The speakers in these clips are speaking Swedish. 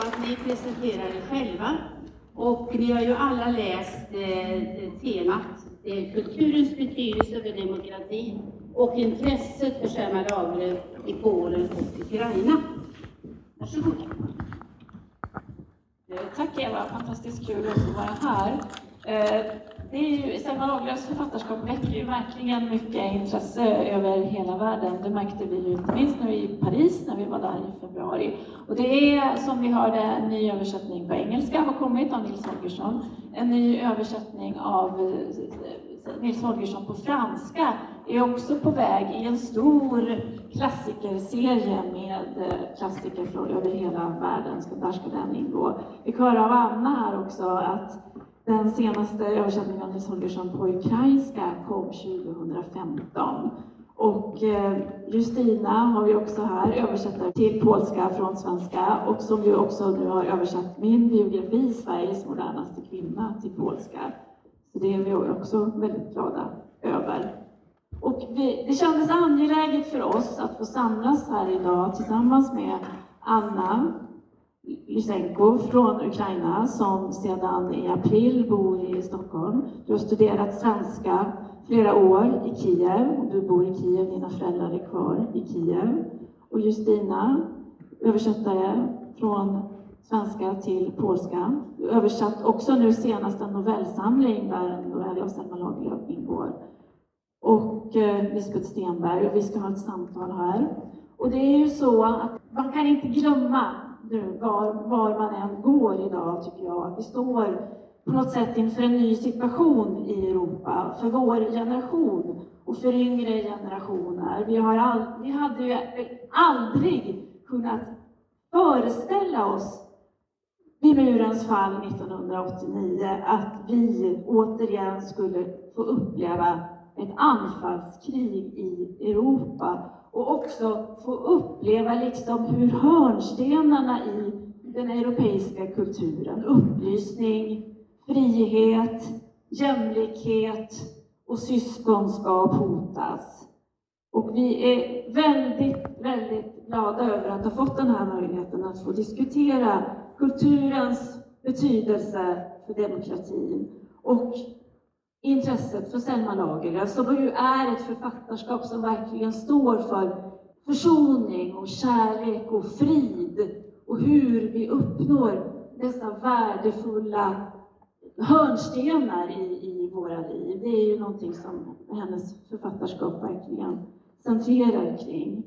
att ni presenterar er själva. Och ni har ju alla läst eh, temat eh, Kulturens betydelse för demokratin och intresset för Selma Lagerlöf i Polen och Ukraina. Varsågod. Eh, tack Eva, fantastiskt kul att få vara här. Eh, det är ju, Selma Lagerlöfs författarskap väcker ju verkligen mycket intresse över hela världen. Det märkte vi ju inte minst nu i Paris när vi var där i februari. Och det är som vi hörde en ny översättning på engelska har kommit av Nils Holgersson. En ny översättning av eh, Nils Holgersson på franska är också på väg i en stor klassikerserie med eh, klassiker från över hela världen. Där ska den ingå. Vi hör av Anna här också att den senaste översättningen av Nils Holgersson på ukrainska kom 2015. Och eh, Justina har vi också här, översättare till polska från svenska och som ju också nu har översatt min biografi, Sveriges modernaste kvinna, till polska. Så det är vi också väldigt glada över. Och vi, det kändes angeläget för oss att få samlas här idag tillsammans med Anna Lysenko från Ukraina som sedan i april bor i Stockholm. Du har studerat svenska flera år i Kiev. Du bor i Kiev, dina föräldrar är kvar i Kiev. Och Justina, översättare från svenska till polska. Du översatt också nu senast en novellsamling där en novell av Selma Lagerlöf ingår. Och eh, Lisbeth Stenberg, och vi ska ha ett samtal här. Och det är ju så att man kan inte glömma nu var, var man än går idag, tycker jag, att vi står på något sätt inför en ny situation i Europa för vår generation och för yngre generationer. Vi, har all, vi hade ju aldrig kunnat föreställa oss vid murens fall 1989 att vi återigen skulle få uppleva ett anfallskrig i Europa och också få uppleva liksom hur hörnstenarna i den europeiska kulturen, upplysning, frihet, jämlikhet och syskonskap hotas. Och vi är väldigt, väldigt glada över att ha fått den här möjligheten att få diskutera kulturens betydelse för demokratin och intresset för Selma Lagerlöf, alltså, som ju är ett författarskap som verkligen står för försoning och kärlek och frid och hur vi uppnår dessa värdefulla hörnstenar i, i våra liv. Det är ju någonting som hennes författarskap verkligen centrerar kring.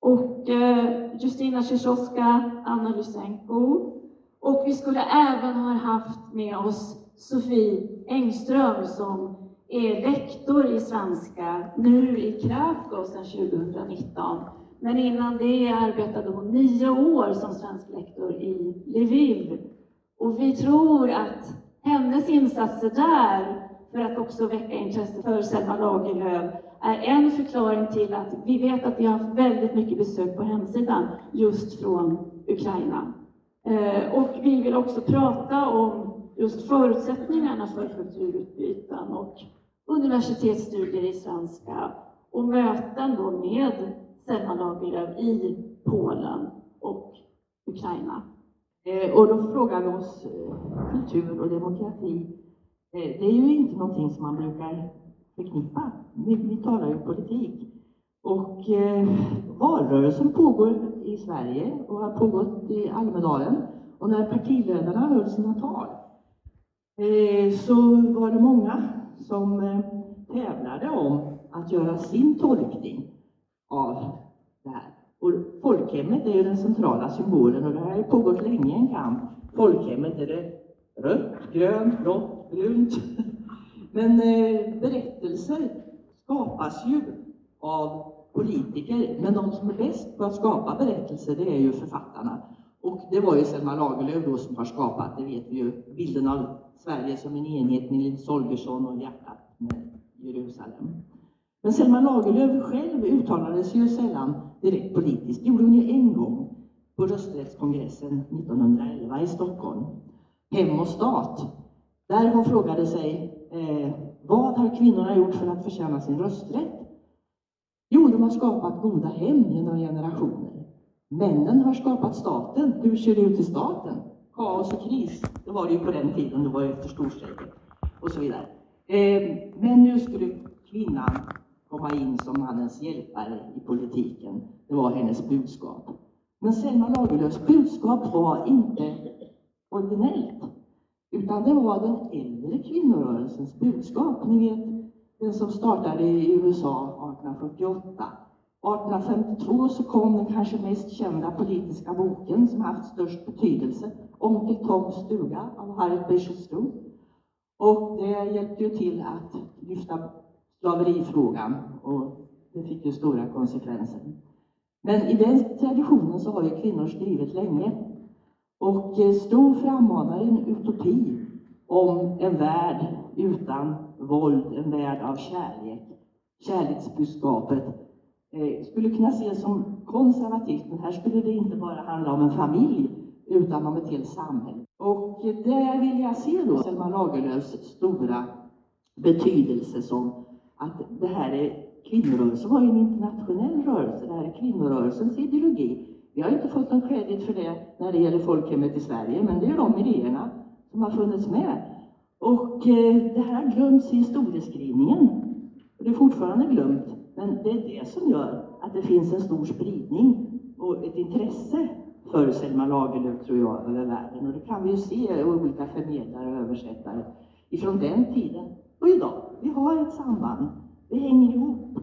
Och eh, Justina Szyszowska, Anna Lysenko och vi skulle även ha haft med oss Sofie Engström som är lektor i svenska nu i Krakow sedan 2019. Men innan det arbetade hon nio år som svensk lektor i Lviv. Och vi tror att hennes insatser där, för att också väcka intresse för Selma Lagerlöf, är en förklaring till att vi vet att vi har haft väldigt mycket besök på hemsidan just från Ukraina. Eh, och vi vill också prata om just förutsättningarna för kulturutbyten och universitetsstudier i svenska och möten då med Selma Lagerlöf i Polen och Ukraina. Eh, och då frågar vi oss, eh, kultur och demokrati, det är ju inte någonting som man brukar förknippa. Vi, vi talar ju politik. Och eh, valrörelsen pågår i Sverige och har pågått i Almedalen. Och när partiledarna höll sina tal Eh, så var det många som eh, tävlade om att göra sin tolkning av det här. Och folkhemmet är ju den centrala symbolen och det har ju pågått länge en kamp. Folkhemmet, är det rött, grönt, blått, brunt? Men eh, berättelser skapas ju av politiker, men de som är bäst på att skapa berättelser, det är ju författarna. Och det var ju Selma Lagerlöf då som har skapat, det vet vi ju, bilden av Sverige som en enhet med Nils Holgersson och hjärtat med Jerusalem. Men Selma Lagerlöf själv uttalade sig ju sällan direkt politiskt. Det gjorde hon ju en gång på rösträttskongressen 1911 i Stockholm. Hem och stat. Där hon frågade sig eh, vad har kvinnorna gjort för att förtjäna sin rösträtt? Jo, de har skapat goda hem genom generationer. männen har skapat staten. Hur ser det ut i staten? Kaos och kris, det var det ju på den tiden, det var efter storstrejken och så vidare. Eh, men nu skulle kvinnan komma in som mannens hjälpare i politiken. Det var hennes budskap. Men Selma Lagerlöfs budskap var inte originellt, utan det var den äldre kvinnorörelsens budskap. Ni vet, den som startade i USA 1848. 1852 så kom den kanske mest kända politiska boken som haft störst betydelse, Onkel Toms stuga av Harriet Beecher Stowe. Och det hjälpte ju till att lyfta slaverifrågan och det fick ju stora konsekvenser. Men i den traditionen så har ju kvinnor skrivit länge. Och eh, Stor frammanar en utopi om en värld utan våld, en värld av kärlek. Kärleksbudskapet eh, skulle kunna ses som konservativt, men här skulle det inte bara handla om en familj, utan om ett helt samhälle. Och där vill jag se då Selma Lagerlöfs stora betydelse som att det här är kvinnorörelsen var ju en internationell rörelse. Det här är kvinnorörelsens ideologi. Vi har inte fått någon credit för det när det gäller folkhemmet i Sverige, men det är de idéerna som har funnits med. Och eh, det här glöms i historieskrivningen. Och det är fortfarande glömt, men det är det som gör att det finns en stor spridning och ett intresse för Selma Lagerlöf, tror jag, över världen. Och det kan vi ju se i olika förmedlare och översättare ifrån den tiden och idag. Vi har ett samband. Det hänger ihop.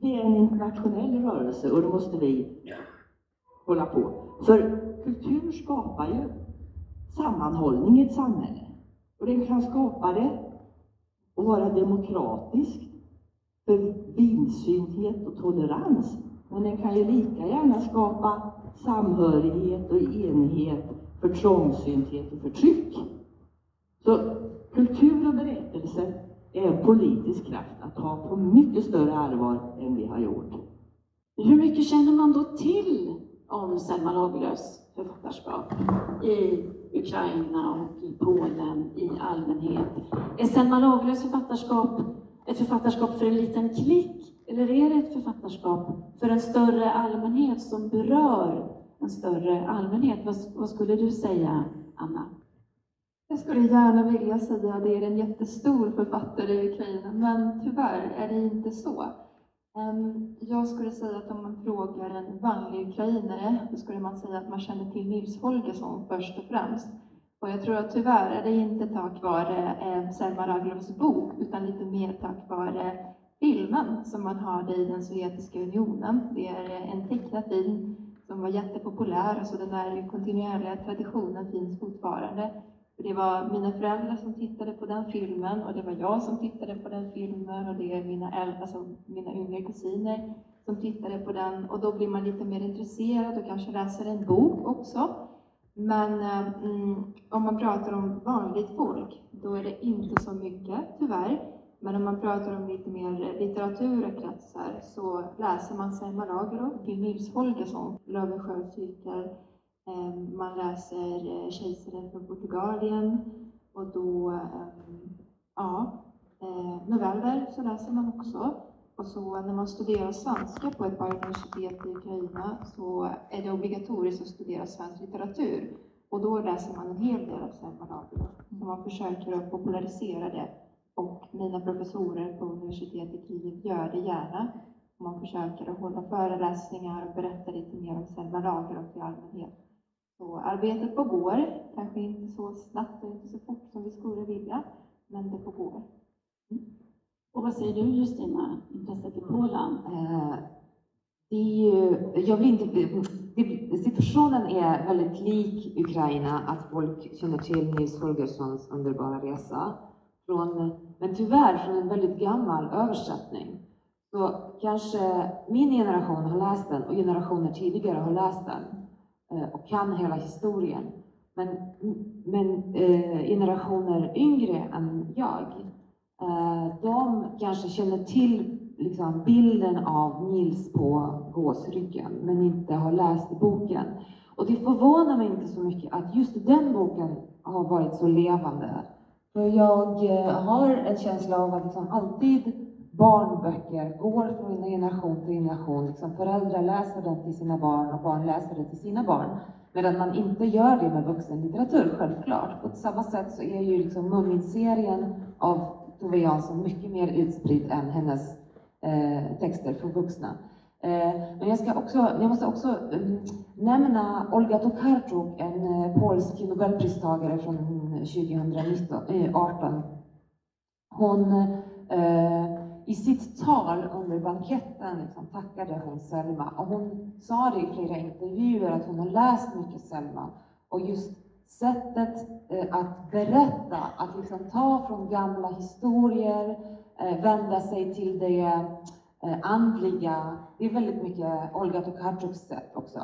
Det är en internationell rörelse och det måste vi hålla på. För kultur skapar ju sammanhållning i ett samhälle. Och den kan skapa det och vara demokratisk för vidsynthet och tolerans. Men den kan ju lika gärna skapa samhörighet och enighet för trångsynthet och förtryck. Så kultur och berättelse är en politisk kraft att ta på mycket större allvar än vi har gjort. Hur mycket känner man då till om Selma Lagerlöfs författarskap i Ukraina och i Polen i allmänhet? Är Selma Lagerlöfs författarskap ett författarskap för en liten klick? Eller är det ett författarskap för en större allmänhet som berör en större allmänhet? Vad, vad skulle du säga, Anna? Jag skulle gärna vilja säga att det är en jättestor författare i Ukraina, men tyvärr är det inte så. Ehm, jag skulle säga att om man frågar en vanlig ukrainare, då skulle man säga att man känner till Nils Holgersson först och främst. Och jag tror att tyvärr är det inte tack vare ehm, Selma Lagerlöfs bok, utan lite mer tack vare filmen som man hade i den sovjetiska unionen. Det är en tecknad film som var jättepopulär, så den där kontinuerliga traditionen finns fortfarande. För det var mina föräldrar som tittade på den filmen och det var jag som tittade på den filmen och det är mina, äldre, alltså mina yngre kusiner som tittade på den och då blir man lite mer intresserad och kanske läser en bok också. Men eh, mm, om man pratar om vanligt folk, då är det inte så mycket, tyvärr. Men om man pratar om lite mer litteraturkretsar så läser man Selma Lagerlöf, Nils Holgersson, Löwensköld Ehm, man läser eh, Kejsaren från Portugalien och då, ehm, ja, eh, noveller så läser man också. Och så när man studerar svenska på ett par universitet i Ukraina så är det obligatoriskt att studera svensk litteratur. Och då läser man en hel del av Selma Lagerlöf. Så man försöker att popularisera det. Och mina professorer på universitetet i Kiev gör det gärna. Man försöker att hålla föreläsningar och berätta lite mer om Selma Lagerlöf i allmänhet. Så arbetet pågår, kanske inte så snabbt och inte så fort som vi skulle vilja, men det pågår. Mm. Och vad säger du Justina, intresset i Polen? Eh, det är ju, jag vill inte, det, situationen är väldigt lik Ukraina, att folk känner till Nils Holgerssons underbara resa. Från, men tyvärr från en väldigt gammal översättning. Så kanske min generation har läst den och generationer tidigare har läst den. Eh, och kan hela historien. Men, men eh, generationer yngre än jag, eh, de kanske känner till liksom, bilden av Nils på gåsryggen, men inte har läst boken. Och det förvånar mig inte så mycket att just den boken har varit så levande. För jag eh, har en känsla av att liksom alltid barnböcker går från generation till generation. Liksom föräldrar läser den till sina barn och barn läser det till sina barn. Medan man inte gör det med vuxenlitteratur, självklart. På samma sätt så är ju liksom Mumin-serien av Tove Jansson mycket mer utspridd än hennes eh, texter för vuxna. Eh, men jag, ska också, jag måste också eh, nämna Olga Tokarczuk, en eh, polsk nobelpristagare från mm, 2018. Eh, Hon, eh, i sitt tal under banketten liksom, tackade hon Selma och hon sa det i flera intervjuer att hon har läst mycket Selma och just sättet eh, att berätta, att liksom ta från gamla historier, eh, vända sig till det eh, andliga. Det är väldigt mycket Olga Tokarczuks sätt också.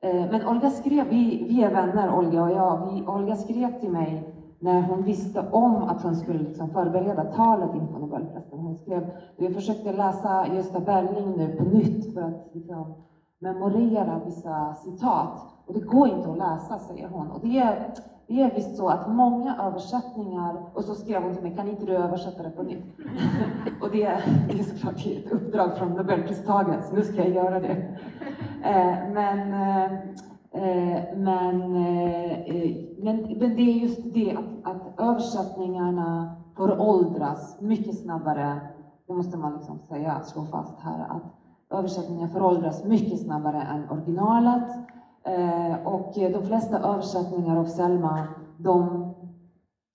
Eh, men Olga skrev, vi, vi är vänner, Olga och jag. Vi, Olga skrev till mig när hon visste om att hon skulle liksom förbereda talet inför Nobelpriset. Hon skrev, jag försökte läsa Gösta Berling nu på nytt för att liksom, memorera vissa citat. Och det går inte att läsa, säger hon. Och det är, det är visst så att många översättningar, och så skrev hon till mig, kan inte du översätta det på nytt? och det, det är såklart ett uppdrag från Nobelpristagaren, så nu ska jag göra det. Eh, men, eh, Eh, men, eh, eh, men, men det är just det att, att översättningarna föråldras mycket snabbare, det måste man liksom säga, slå fast här, att översättningar föråldras mycket snabbare än originalet. Och de flesta översättningar av Selma, de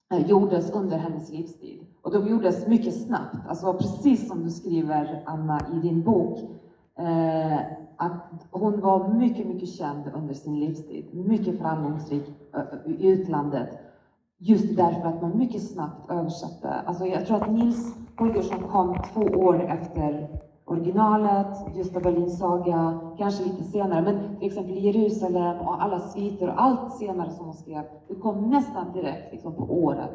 gjordes under hennes livstid. Och de gjordes mycket snabbt, alltså precis som du skriver, Anna, i din bok. Eh, att hon var mycket, mycket känd under sin livstid, mycket framgångsrik i utlandet. Just därför att man mycket snabbt översatte. Alltså jag tror att Nils Holgersson kom två år efter originalet, Gösta Berlins saga, kanske lite senare, men till exempel Jerusalem och alla sviter och allt senare som hon skrev, det kom nästan direkt liksom, på året.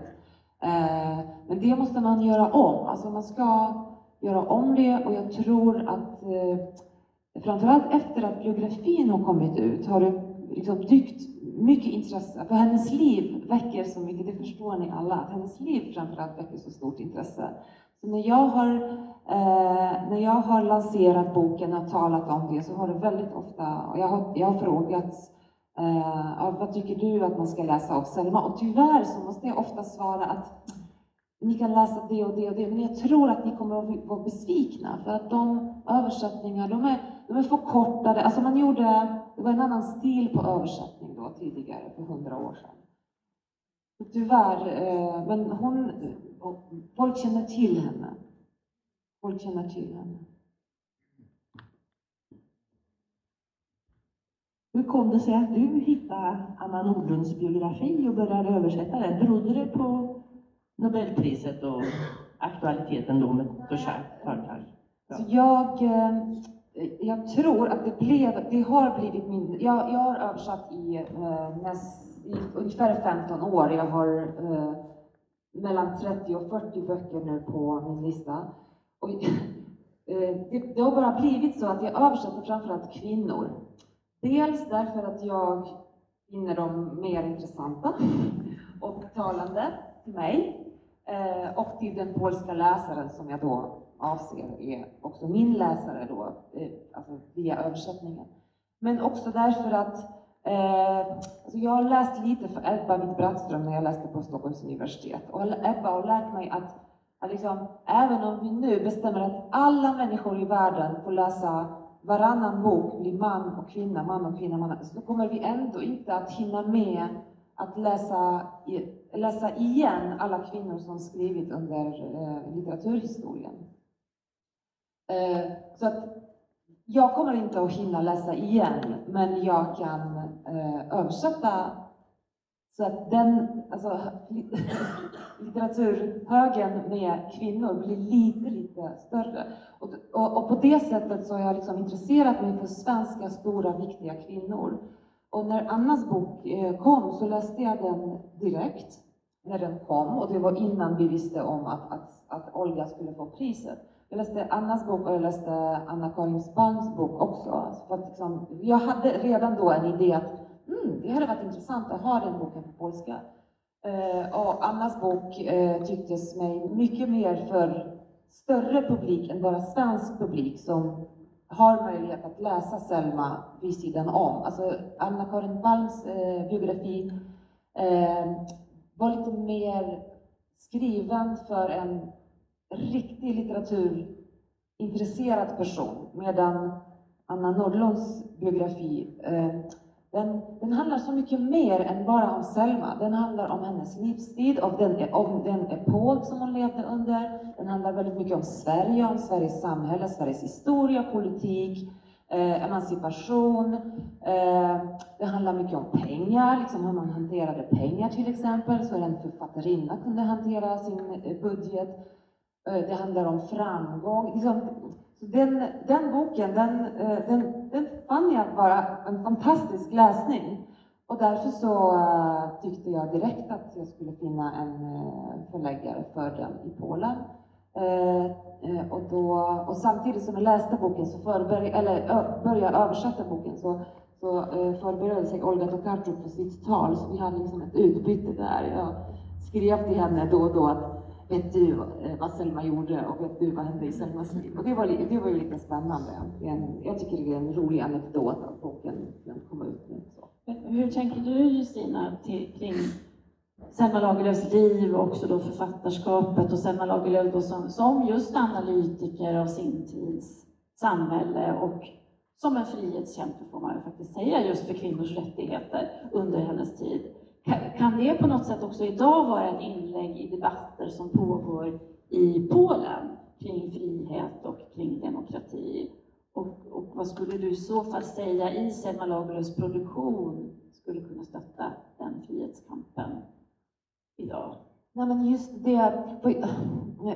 Eh, men det måste man göra om, alltså man ska göra om det och jag tror att eh, framförallt efter att biografin har kommit ut har det liksom dykt mycket intresse, för hennes liv väcker så mycket, det förstår ni alla, att hennes liv framförallt väcker så stort intresse. Så när jag har, eh, när jag har lanserat boken och talat om det så har det väldigt ofta, och jag har, jag har frågats eh, vad tycker du att man ska läsa av Selma? Och tyvärr så måste jag ofta svara att ni kan läsa det och det och det, men jag tror att ni kommer att vara besvikna för att de översättningar, de är, de är förkortade. Alltså man gjorde, det var en annan stil på översättning då tidigare, för hundra år sedan. Tyvärr, eh, men hon, folk känner till henne. Folk känner till henne. Hur kom det sig att du hittade Anna Nordlunds biografi och började översätta den? Berodde det på Nobelpriset och aktualiteten då med Duchamp? Ja. jag, eh, jag tror att det blev, det har blivit mindre. jag, jag har översatt i, eh, näst, i ungefär 15 år. Jag har eh, mellan 30 och 40 böcker nu på min lista. Och, eh, det, det har bara blivit så att jag översätter framförallt kvinnor. Dels därför att jag finner dem mer intressanta och talande till mig eh, och till den polska läsaren som jag då avser är också min läsare då, eh, alltså via översättningen. Men också därför att Eh, alltså jag har läst lite för Ebba Witt-Brattström när jag läste på Stockholms universitet. Och Ebba har lärt mig att, att liksom, även om vi nu bestämmer att alla människor i världen får läsa varannan bok, blir man och kvinna, man och kvinna, man, så kommer vi ändå inte att hinna med att läsa, läsa igen alla kvinnor som skrivit under eh, litteraturhistorien. Eh, så att jag kommer inte att hinna läsa igen, men jag kan eh, översätta så att den, alltså, litteraturhögen med kvinnor blir lite, lite större. Och, och, och, på det sättet så har jag liksom intresserat mig för svenska stora, viktiga kvinnor. Och när Annas bok eh, kom så läste jag den direkt när den kom och det var innan vi visste om att, att, att Olga skulle få priset. Jag läste Annas bok och jag läste Anna-Karin Spalms bok också. För att liksom, jag hade redan då en idé att mm, det hade varit intressant att ha den boken på polska. Eh, och Annas bok eh, tycktes mig mycket mer för större publik än bara svensk publik som har möjlighet att läsa Selma vid sidan om. Alltså Anna-Karin Palms eh, biografi eh, var lite mer skriven för en riktig litteraturintresserad person medan Anna Nordlunds biografi eh, den, den handlar så mycket mer än bara om Selma. Den handlar om hennes livstid, om den, om den epok som hon levde under. Den handlar väldigt mycket om Sverige, om Sveriges samhälle, Sveriges historia, politik, eh, emancipation. Eh, det handlar mycket om pengar, liksom hur man hanterade pengar till exempel, så en författarinna kunde hantera sin eh, budget. Eh, det handlar om framgång. Liksom, den, den boken, den, eh, den, den fann jag vara en fantastisk läsning. Och därför så eh, tyckte jag direkt att jag skulle finna en eh, förläggare för den i Polen. Och, då, och samtidigt som jag läste boken, så förber, eller började översätta boken, så, så förberedde sig Olga Tokarczuk för sitt tal, så vi hade liksom ett utbyte där. Jag skrev till henne då och då att vet du eh, vad Selma gjorde och vet du vad hände i Selmas liv? Och det var, det var ju lite spännande. En, jag tycker det är en rolig anekdot att boken kom ut nu. Så. Hur tänker du Justina till, kring Selma Lagerlöfs liv och också då författarskapet och Selma Lagerlöf då som, som just analytiker av sin tids samhälle och som en frihetskämpe får man ju faktiskt säga just för kvinnors rättigheter under hennes tid. Kan det på något sätt också idag vara ett inlägg i debatter som pågår i Polen kring frihet och kring demokrati? Och, och vad skulle du i så fall säga i Selma Lagerlöfs produktion skulle kunna stötta den frihetskampen idag? Nej, men just, det,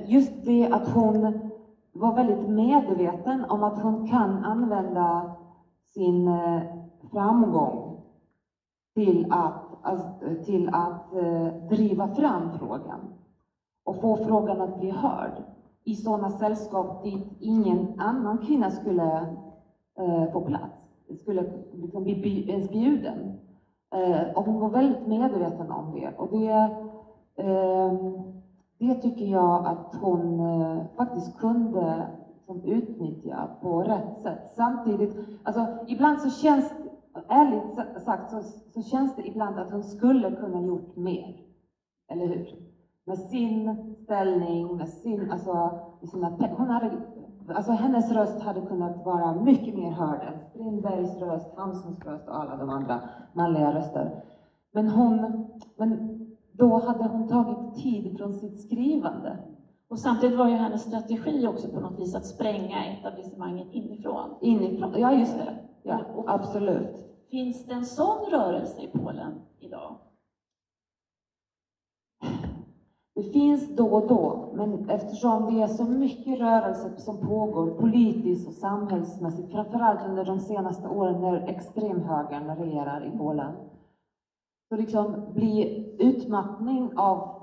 just det att hon var väldigt medveten om att hon kan använda sin eh, framgång till att Alltså, till att eh, driva fram frågan och få frågan att bli hörd i sådana sällskap dit ingen annan kvinna skulle eh, få plats, skulle liksom bli ens bjuden. Eh, och hon var väldigt medveten om det. Och det, eh, det tycker jag att hon eh, faktiskt kunde som utnyttja på rätt sätt. Samtidigt, alltså ibland så känns ärligt sagt så, så känns det ibland att hon skulle kunna gjort mer. Eller hur? Med sin ställning, med sin, alltså, med sina, hon hade, alltså hennes röst hade kunnat vara mycket mer hörd än Strindbergs röst, Hamsuns röst och alla de andra manliga röster. Men hon, men då hade hon tagit tid från sitt skrivande. Och samtidigt var ju hennes strategi också på något vis att spränga etablissemanget inifrån. Inifrån, ja just det. Ja, absolut. Finns det en sån rörelse i Polen idag? Det finns då och då, men eftersom det är så mycket rörelse som pågår politiskt och samhällsmässigt, framförallt under de senaste åren när extremhögern regerar i Polen, så liksom blir utmattning av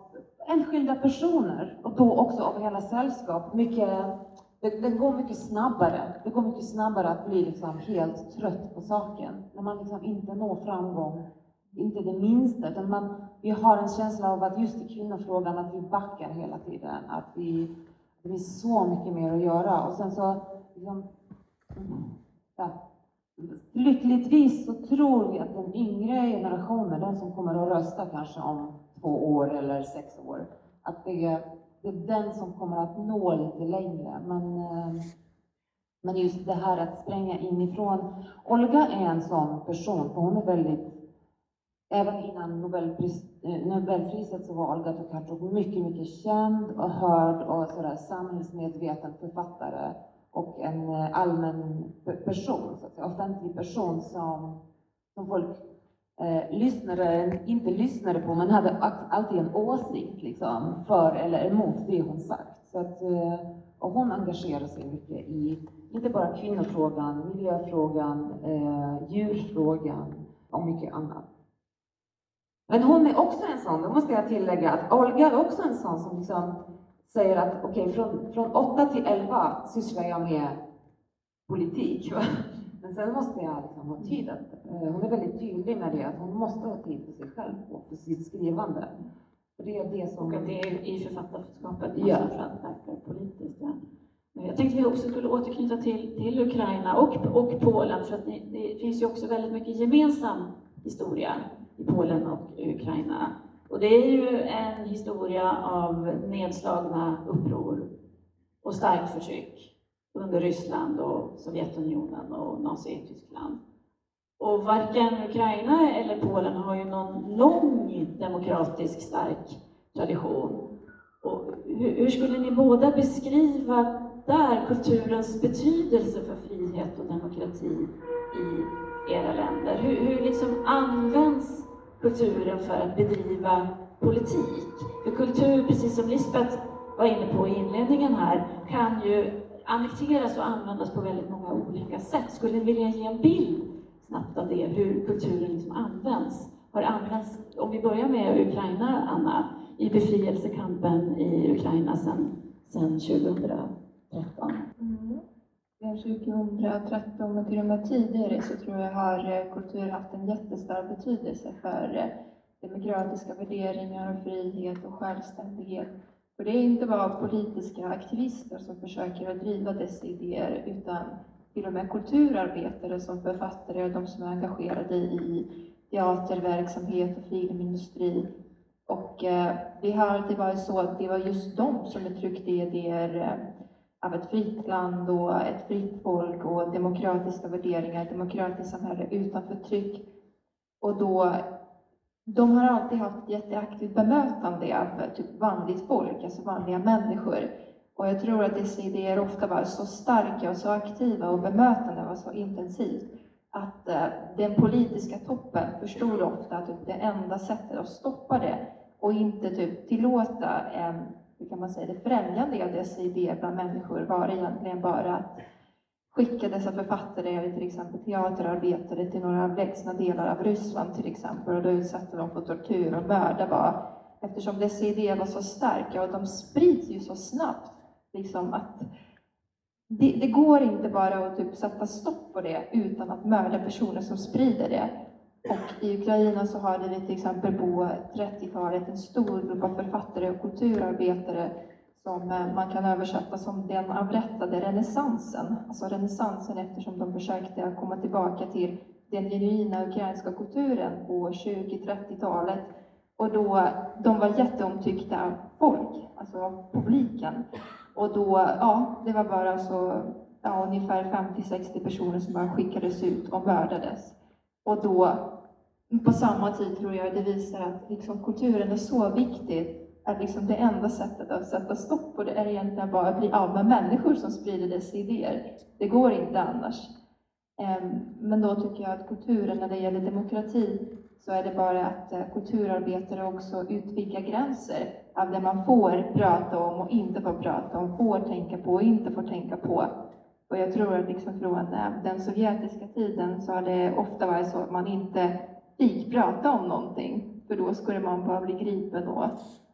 enskilda personer och då också av hela sällskap mycket det, det, går mycket snabbare. Det går mycket snabbare att bli liksom helt trött på saken. När man liksom inte når framgång, inte det minsta. Utan man, vi har en känsla av att just i kvinnofrågan, att vi backar hela tiden. Att vi, det finns så mycket mer att göra. Och sen så, liksom, ja. Lyckligtvis så tror vi att den yngre generationen, den som kommer att rösta kanske om två år eller sex år, att det det är den som kommer att nå lite längre. Men, eh, men just det här att spränga inifrån. Olga är en sån person, för hon är väldigt Även innan Nobelpris, eh, Nobelpriset så var Olga Tokarczuk mycket, mycket känd och hörd och sådär samhällsmedveten författare och en eh, allmän person, så att säga, offentlig person som, som folk eh, lyssnare, inte lyssnade på, men hade alltid en åsikt liksom, för eller emot det hon sagt. Så att, eh, och hon engagerar sig mycket i, inte bara kvinnofrågan, miljöfrågan, eh, djurfrågan och mycket annat. Men hon är också en sån, då måste jag tillägga att Olga är också en sån som liksom säger att okej, okay, från, från 8 till 11 sysslar jag med politik. Men sen måste jag liksom ha tid att, eh, hon är väldigt tydlig med det, att hon måste ha tid för sig själv och för sitt skrivande. Och det är det som... Och att det är i författarskapet man Ja. framförallt verkar politiskt. Ja. Jag tänkte vi också skulle återknyta till, till Ukraina och, och Polen, för att det, det finns ju också väldigt mycket gemensam historia i Polen och Ukraina. Och det är ju en historia av nedslagna uppror och starkt förtryck under Ryssland och Sovjetunionen och Nazityskland. Och varken Ukraina eller Polen har ju någon lång demokratisk stark tradition. Och hur, skulle ni båda beskriva där kulturens betydelse för frihet och demokrati i era länder? Hur, hur liksom används kulturen för att bedriva politik? För kultur, precis som Lisbeth var inne på i inledningen här, kan ju annekteras och användas på väldigt många olika sätt. Skulle ni vilja ge en bild snabbt av det, hur kulturen liksom används? Har använts, om vi börjar med Ukraina, Anna, i befrielsekampen i Ukraina sedan 2013? Mm. Sedan 2013 och till och med tidigare så tror jag har eh, kultur haft en jättestor betydelse för eh, demokratiska värderingar och frihet och självständighet. Och det är inte bara politiska aktivister som försöker att driva dessa idéer utan till och med kulturarbetare som författare och de som är engagerade i teaterverksamhet och filmindustri. Och eh, det har alltid varit så att det var just de som uttryckte idéer eh, av ett fritt land och ett fritt folk och demokratiska värderingar, ett demokratiskt samhälle utan förtryck. Och då, de har alltid haft ett jätteaktivt bemötande av eh, typ vanligt folk, alltså vanliga människor. Och jag tror att dessa idéer ofta var så starka och så aktiva och bemötande var så intensivt att eh, den politiska toppen förstod ofta att typ, det enda sättet att stoppa det och inte typ tillåta en, hur kan man säga, det främjande av dessa idéer bland människor var egentligen bara att skicka dessa författare eller till exempel teaterarbetare till några avlägsna delar av Ryssland till exempel och då utsatte de för tortyr och värda var, eftersom dessa idéer var så starka och de sprids ju så snabbt liksom att det, det går inte bara att typ sätta stopp på det utan att mörda personer som sprider det. Och i Ukraina så hade vi till exempel på 30-talet en stor grupp av författare och kulturarbetare som eh, man kan översätta som den avrättade renässansen. Alltså renässansen eftersom de försökte komma tillbaka till den genuina ukrainska kulturen på 20-30-talet. Och då, de var jätteomtyckta av folk, alltså av publiken. Och då, ja, det var bara så, ja, ungefär 50-60 personer som bara skickades ut och mördades. Och då, på samma tid tror jag det visar att liksom, kulturen är så viktig att liksom det enda sättet att sätta stopp på det är egentligen bara att bli av med människor som sprider dessa idéer. Det går inte annars. Ehm, men då tycker jag att kulturen, när det gäller demokrati, så är det bara att eh, kulturarbetare också utvidgar gränser av det man får prata om och inte får prata om, får tänka på och inte får tänka på. Och jag tror att liksom från eh, den sovjetiska tiden så har det ofta varit så att man inte fick prata om någonting, för då skulle man bara bli gripen och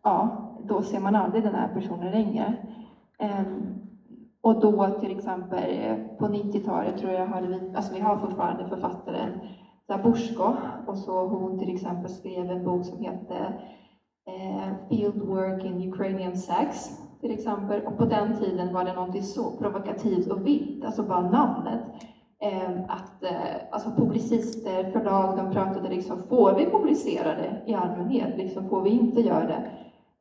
ja, då ser man aldrig den här personen längre. Ehm, och då till exempel på 90-talet tror jag hade vi, alltså vi har fortfarande författaren Zaborsko och så hon till exempel skrev en bok som hette eh, ”Fieldwork in Ukrainian Sex till exempel. Och på den tiden var det någonting så provokativt och vitt, alltså bara namnet. Ehm, att eh, alltså publicister, förlag, de pratade liksom, får vi publicera det i allmänhet? Liksom, får vi inte göra det?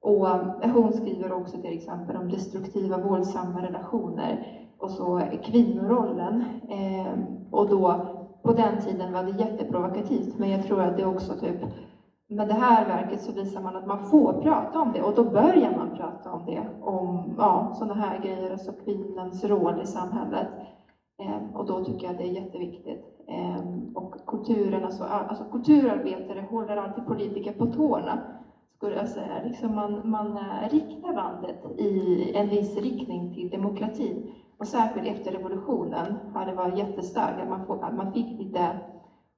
Och eh, hon skriver också till exempel om destruktiva, våldsamma relationer och så kvinnorollen. Eh, och då, på den tiden var det jätteprovokativt, men jag tror att det också typ med det här verket så visar man att man får prata om det och då börjar man prata om det, om ja, sådana här grejer, alltså kvinnans roll i samhället. Eh, och då tycker jag det är jätteviktigt. Eh, och kulturen, alltså, alltså kulturarbetare håller alltid politiker på tårna, skulle jag säga. Liksom man, man eh, riktar landet i en viss riktning till demokrati. Och särskilt efter revolutionen har det varit jättestarkt, att man, får, att man fick lite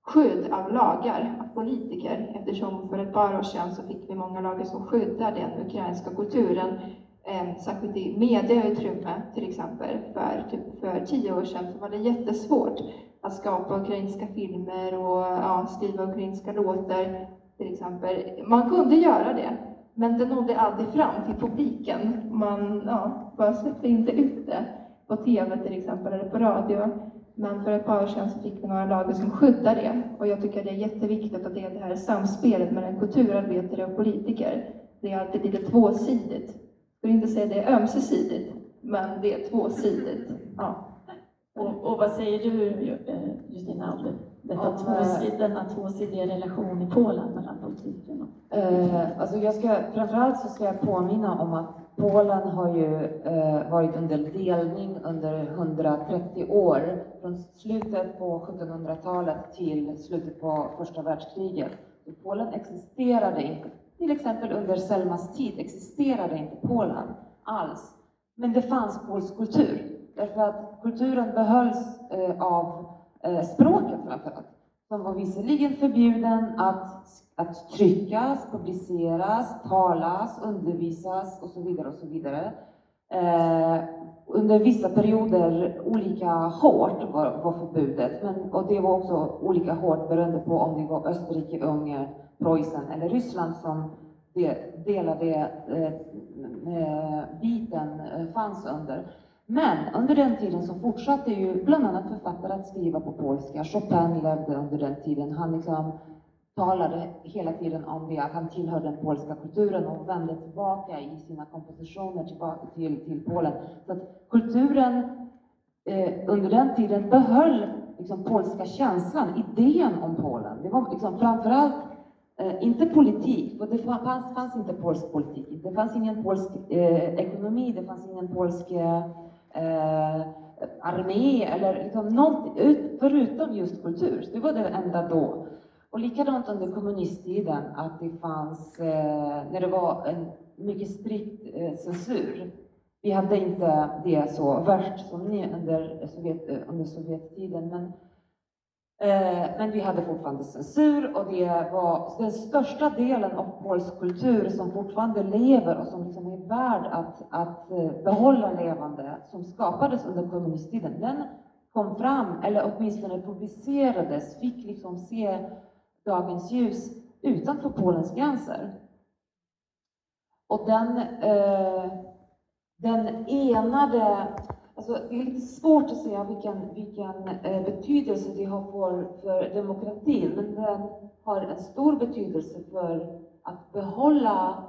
skydd av lagar, av politiker, eftersom för ett par år sedan så fick vi många lagar som skyddar den ukrainska kulturen, eh, särskilt i medieutrymme till exempel. För, typ, för tio år sedan så var det jättesvårt att skapa ukrainska filmer och ja, skriva ukrainska låtar till exempel. Man kunde göra det, Men det nådde aldrig fram till publiken. Man ja, bara släppte inte ut det på TV till exempel, eller på radio. Men för ett par år sedan så fick vi några lagar som skyddar det. Och jag tycker det är jätteviktigt att det är det här samspelet mellan kulturarbetare och politiker. Det är alltid lite tvåsidigt. Jag vill inte säga det är ömsesidigt, men det är tvåsidigt. Ja. Och, och vad säger du, eh, Justina, om det, detta tvåsid, denna tvåsidiga relation i Polen mellan politiken och... Eh, alltså jag ska, framförallt så ska jag påminna om att Polen har ju eh, varit under delning under 130 år, från slutet på 1700-talet till slutet på första världskriget. Så Polen existerade inte, till exempel under Selmas tid existerade inte Polen alls. Men det fanns polsk kultur, därför att kulturen behölls eh, av eh, språket framförallt, som var visserligen förbjuden att, att tryckas, publiceras, talas, undervisas och så vidare och så vidare. Eh, under vissa perioder olika hårt var, var förbudet, men, och det var också olika hårt beroende på om det var Österrike, Ungern, Preussen eller Ryssland som det delade eh, eh, biten fanns under. Men under den tiden så fortsatte ju bland annat författare att skriva på polska. Chopin levde under den tiden. Han liksom talade hela tiden om det, att han tillhörde den polska kulturen och vände tillbaka i sina kompositioner tillbaka till, till Polen. Så att kulturen eh, under den tiden behöll liksom, polska känslan, idén om Polen. Det var liksom, framförallt eh, inte politik, för det fanns, fanns inte polsk politik. Det fanns ingen polsk eh, ekonomi, det fanns ingen polsk eh, Eh, armé eller liksom något, förutom just kultur. Så det var det enda då. Och likadant under kommunisttiden, att det fanns, eh, när det var en mycket strikt eh, censur. Vi hade inte det så värst som ni under, Sovjet, eh, under Sovjettiden, men, Eh, men vi hade fortfarande censur och det var den största delen av polsk kultur som fortfarande lever och som liksom är värd att, att eh, behålla levande, som skapades under kommunisttiden. Den kom fram, eller åtminstone publicerades, fick liksom se dagens ljus utanför Polens gränser. Och den, eh, den enade, alltså det är lite svårt att säga vilken, vilken eh, betydelse det har för, för demokratin, men den har en stor betydelse för att behålla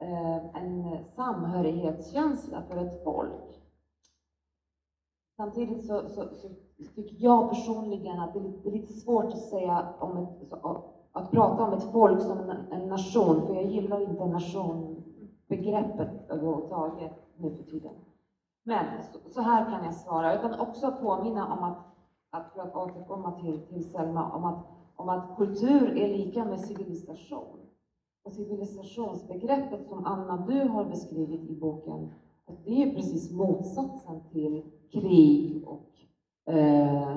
eh, en samhörighetskänsla för ett folk. Samtidigt så, så, så, tycker jag personligen att det är lite, det är lite svårt att säga om ett, att prata om ett folk som en, en nation, för jag gillar inte nationbegreppet överhuvudtaget nu för tiden. Men så, så, här kan jag svara. utan också påminna om att, att för att återkomma till, till Selma, om att, om att kultur är lika med civilisation. Och civilisationsbegreppet som Anna, du har beskrivit i boken, att det är precis motsatsen till krig och, eh,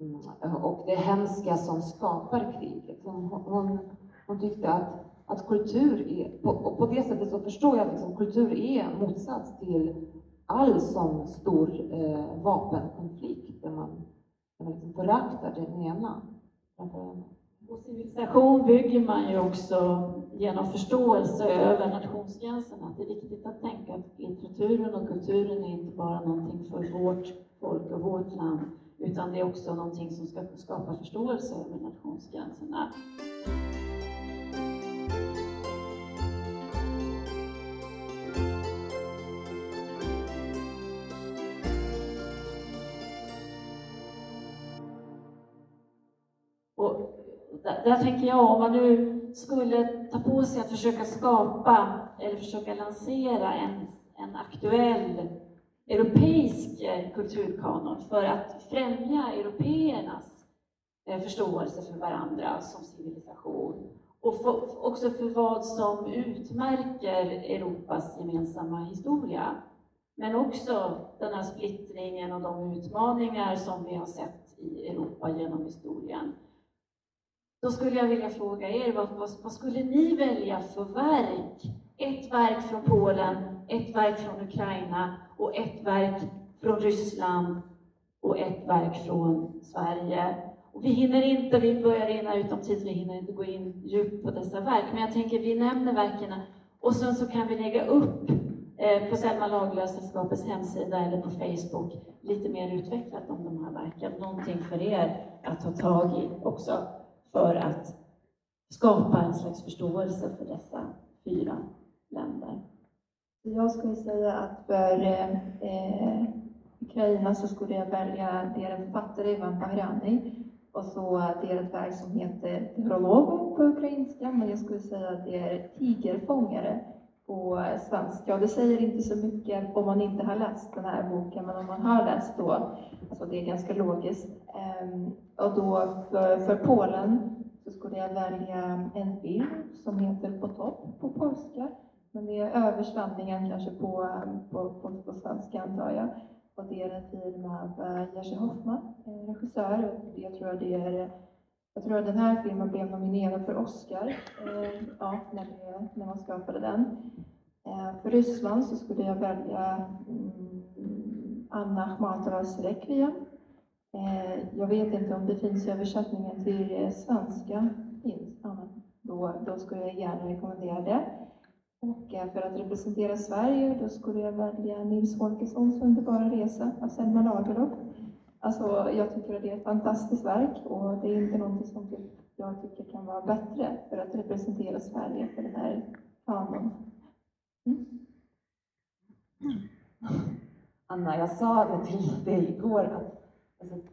mm, och det hemska som skapar kriget. Hon, hon, hon tyckte att, att kultur är, på, och på det sättet så förstår jag att liksom, kultur är motsats till all sån stor eh, vapenkonflikt där man, där man liksom föraktar den ena Och civilisation bygger man ju också genom förståelse över nationsgränserna. Det är viktigt att tänka att litteraturen och kulturen är inte bara någonting för vårt folk och vårt land, utan det är också någonting som ska skapa förståelse över nationsgränserna. Där, där tänker jag, om man nu skulle ta på sig att försöka skapa eller försöka lansera en, en aktuell europeisk eh, kulturkanon för att främja européernas eh, förståelse för varandra som civilisation och för, också för vad som utmärker Europas gemensamma historia. Men också den här splittringen och de utmaningar som vi har sett i Europa genom historien. Då skulle jag vilja fråga er, vad, vad, vad, skulle ni välja för verk? Ett verk från Polen, ett verk från Ukraina och ett verk från Ryssland och ett verk från Sverige. Och vi hinner inte, vi börjar rinna ut om tid, vi hinner inte gå in djupt på dessa verk, men jag tänker vi nämner verken Och sen så kan vi lägga upp eh, på Selma Lagerlöf-sällskapets hemsida eller på Facebook lite mer utvecklat om de här verken. Någonting för er att ta tag i också för att skapa en slags förståelse för dessa fyra länder. Jag skulle säga att för eh, Ukraina så skulle jag välja deras författare Ivan Bahrani och så deras verk som heter Prologo på ukrainska, men jag skulle säga att det är Tigerfångare på svenska. Och det säger inte så mycket om man inte har läst den här boken, men om man har läst då, alltså det är ganska logiskt. Ehm, och då för, för Polen så skulle jag välja en film som heter På topp på polska, men det är översvämningen kanske på, på, på, på svenska antar jag. Och det är en film av eh, Jerzy Hoffman, regissör. Och jag tror att det är jag tror att den här filmen blev nominerad för Oscar eh, ja, när, det, när man skapade den. Eh, för Ryssland så skulle jag välja mm, Anna Akhmatovas Requiem. Eh, jag vet inte om det finns översättningen till eh, svenska. Finns, då, då skulle jag gärna rekommendera det. Och eh, för att representera Sverige då skulle jag välja Nils Holgerssons underbara resa av Selma Lagerlöf. Alltså, jag tycker att det är ett fantastiskt verk och det är inte någonting som typ jag tycker kan vara bättre för att representera Sverige för den här kanon. Mm. Anna, jag sa det till dig igår att alltså,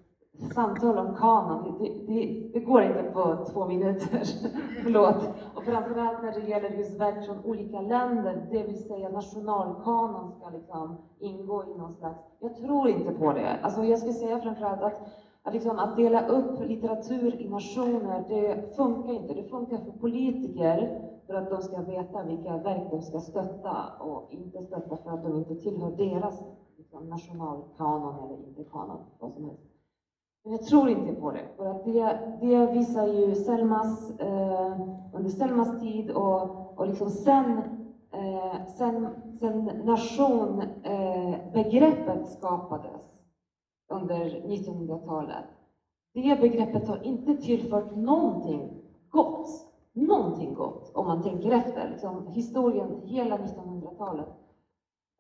samtal om kanon, det, det, det, går inte på två minuter. Förlåt. Och framförallt när det gäller just verk från olika länder, det vill säga nationalkanon ska liksom ingå i någon slags... Jag tror inte på det. Alltså jag skulle säga framförallt att, att, liksom, att dela upp litteratur i nationer, det funkar inte. Det funkar för politiker för att de ska veta vilka verk de ska stötta och inte stötta för att de inte tillhör deras liksom, nationalkanon eller inte kanon, vad som helst. Men jag tror inte på det, för att det, det visar ju Selmas, eh, under Selmas tid och, och liksom sen, eh, sen, sen nationbegreppet eh, skapades under 1900-talet. Det begreppet har inte tillfört någonting gott, någonting gott om man tänker efter, liksom historien hela 1900-talet.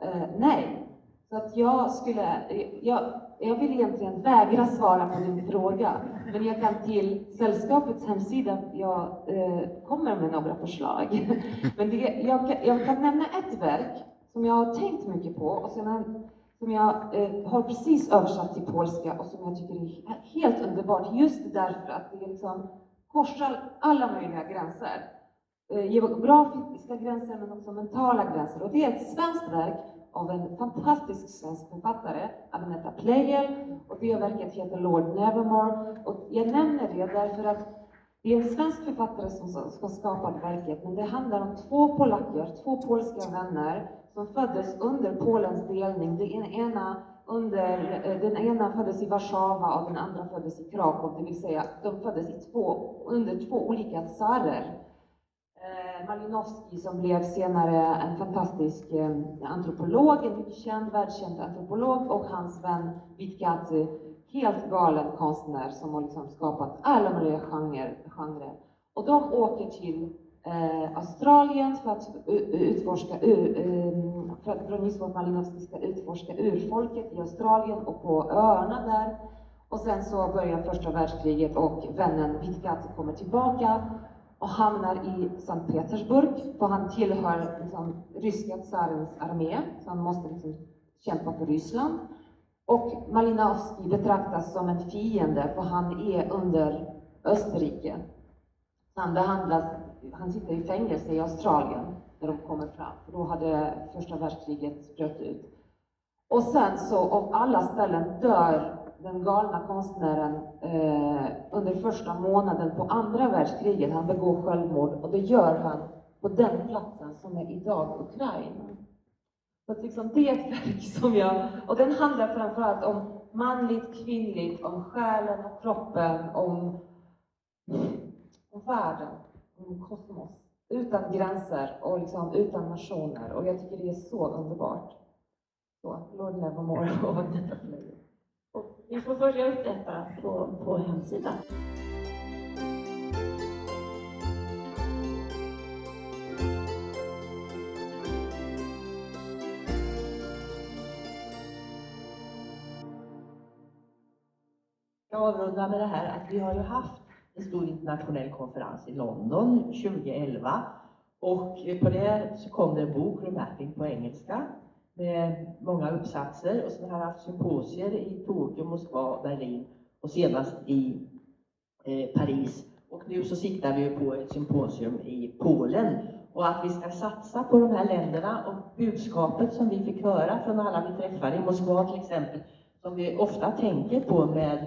Eh, nej, så att jag skulle, jag, jag vill egentligen vägra svara på din fråga, men jag kan till sällskapets hemsida, jag eh, kommer med några förslag. Men det, jag, jag, kan nämna ett verk som jag har tänkt mycket på och som jag, som jag eh, har precis översatt till polska och som jag tycker är helt underbart just därför att det liksom korsar alla möjliga gränser. Eh, geografiska gränser men också mentala gränser. Och det är ett svenskt verk av en fantastisk svensk författare, Agneta Pleijel, och bioverket heter Lord Nevermore. Och jag nämner det därför att det är en svensk författare som ska skapat verket, men det handlar om två polacker, två polska vänner, som föddes under Polens delning. Den ena, under, eh, den ena föddes i Warszawa och den andra föddes i Krakow, det vill säga de föddes i två, under två olika tsarer. Malinowski som blev senare en fantastisk eh, antropolog, en mycket känd, världskänd antropolog och hans vän Vitkazi, helt galen konstnär som har liksom skapat alla möjliga genrer. Genre. Och de åker till eh, Australien för att utforska ur, eh, för att Bronisław Malinowski ska utforska urfolket i Australien och på öarna där. Och sen så börjar första världskriget och vännen Vitkazi kommer tillbaka och hamnar i Sankt Petersburg, för han tillhör liksom, ryska tsarens armé, så han måste liksom, kämpa för Ryssland. Och Malinowski betraktas som en fiende, för han är under Österrike. Han behandlas, han sitter i fängelse i Australien när de kommer fram, för då hade första världskriget bröt ut. Och sen så, av alla ställen, dör den galna konstnären eh, under första månaden på andra världskriget. Han begår självmord och det gör han på den platsen som är idag Ukraina. Så att liksom det är ett verk som jag... Och den handlar framförallt om manligt, kvinnligt, om själen och kroppen, om, om världen, om kosmos. Utan gränser och liksom utan nationer. Och jag tycker det är så underbart. Så, Lord Nevermore och vi får följa upp detta på, på hemsidan. Jag avrundar med det här att vi har ju haft en stor internationell konferens i London 2011 och på det så kom det en bok, Remapping, på engelska med många uppsatser och sen har vi haft symposier i Tokyo, Moskva, Berlin och senast i eh, Paris. Och nu så siktar vi på ett symposium i Polen och att vi ska satsa på de här länderna och budskapet som vi fick höra från alla vi träffade i Moskva till exempel, som vi ofta tänker på med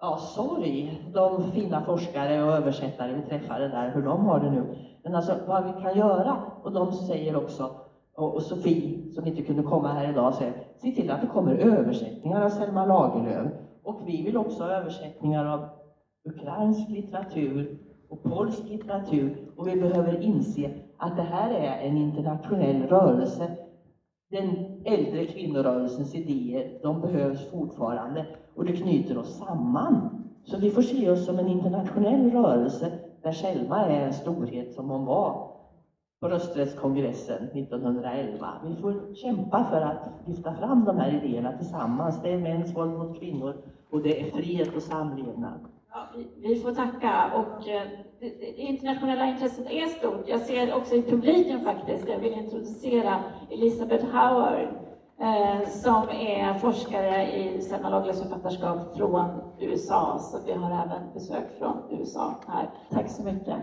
ja, sorg, de fina forskare och översättare vi träffade där, hur de har det nu. Men alltså vad vi kan göra, och de säger också, och, och Sofie som inte kunde komma här idag säger, se till att det kommer översättningar av Selma Lagerlöf. Och vi vill också ha översättningar av ukrainsk litteratur och polsk litteratur. Och vi behöver inse att det här är en internationell rörelse. Den äldre kvinnorörelsens idéer, de behövs fortfarande och det knyter oss samman. Så vi får se oss som en internationell rörelse där Selma är en storhet som hon var på rösträttskongressen 1911. Vi får kämpa för att lyfta fram de här idéerna tillsammans. Det är mäns våld mot kvinnor och det är fred och samlevnad. Ja, vi, vi får tacka och eh, det, det internationella intresset är stort. Jag ser också i publiken faktiskt, jag vill introducera Elisabeth Howard eh, som är forskare i Selma Lagerlöfs författarskap från USA, så vi har även besök från USA här. Tack så mycket.